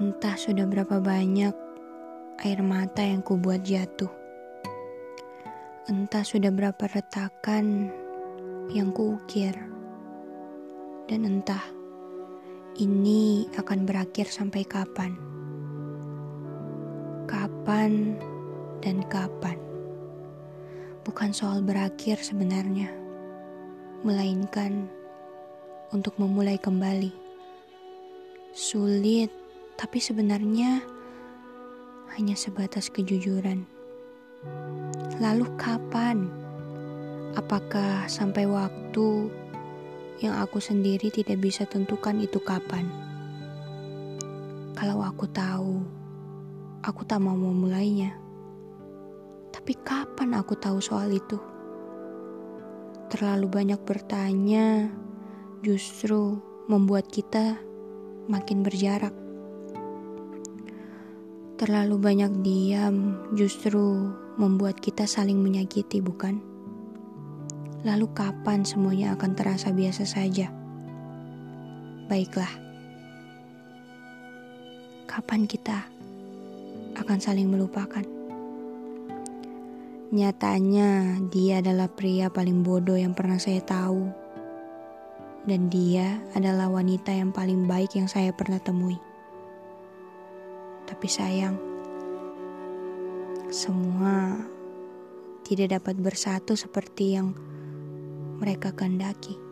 Entah sudah berapa banyak air mata yang kubuat jatuh. Entah sudah berapa retakan yang kuukir. Dan entah ini akan berakhir sampai kapan. Kapan dan kapan. Bukan soal berakhir sebenarnya. Melainkan untuk memulai kembali. Sulit tapi sebenarnya hanya sebatas kejujuran. Lalu kapan? Apakah sampai waktu yang aku sendiri tidak bisa tentukan itu kapan? Kalau aku tahu, aku tak mau memulainya. Tapi kapan aku tahu soal itu? Terlalu banyak bertanya, justru membuat kita makin berjarak. Terlalu banyak diam justru membuat kita saling menyakiti, bukan? Lalu kapan semuanya akan terasa biasa saja? Baiklah. Kapan kita akan saling melupakan? Nyatanya dia adalah pria paling bodoh yang pernah saya tahu. Dan dia adalah wanita yang paling baik yang saya pernah temui. Tapi sayang, semua tidak dapat bersatu seperti yang mereka kehendaki.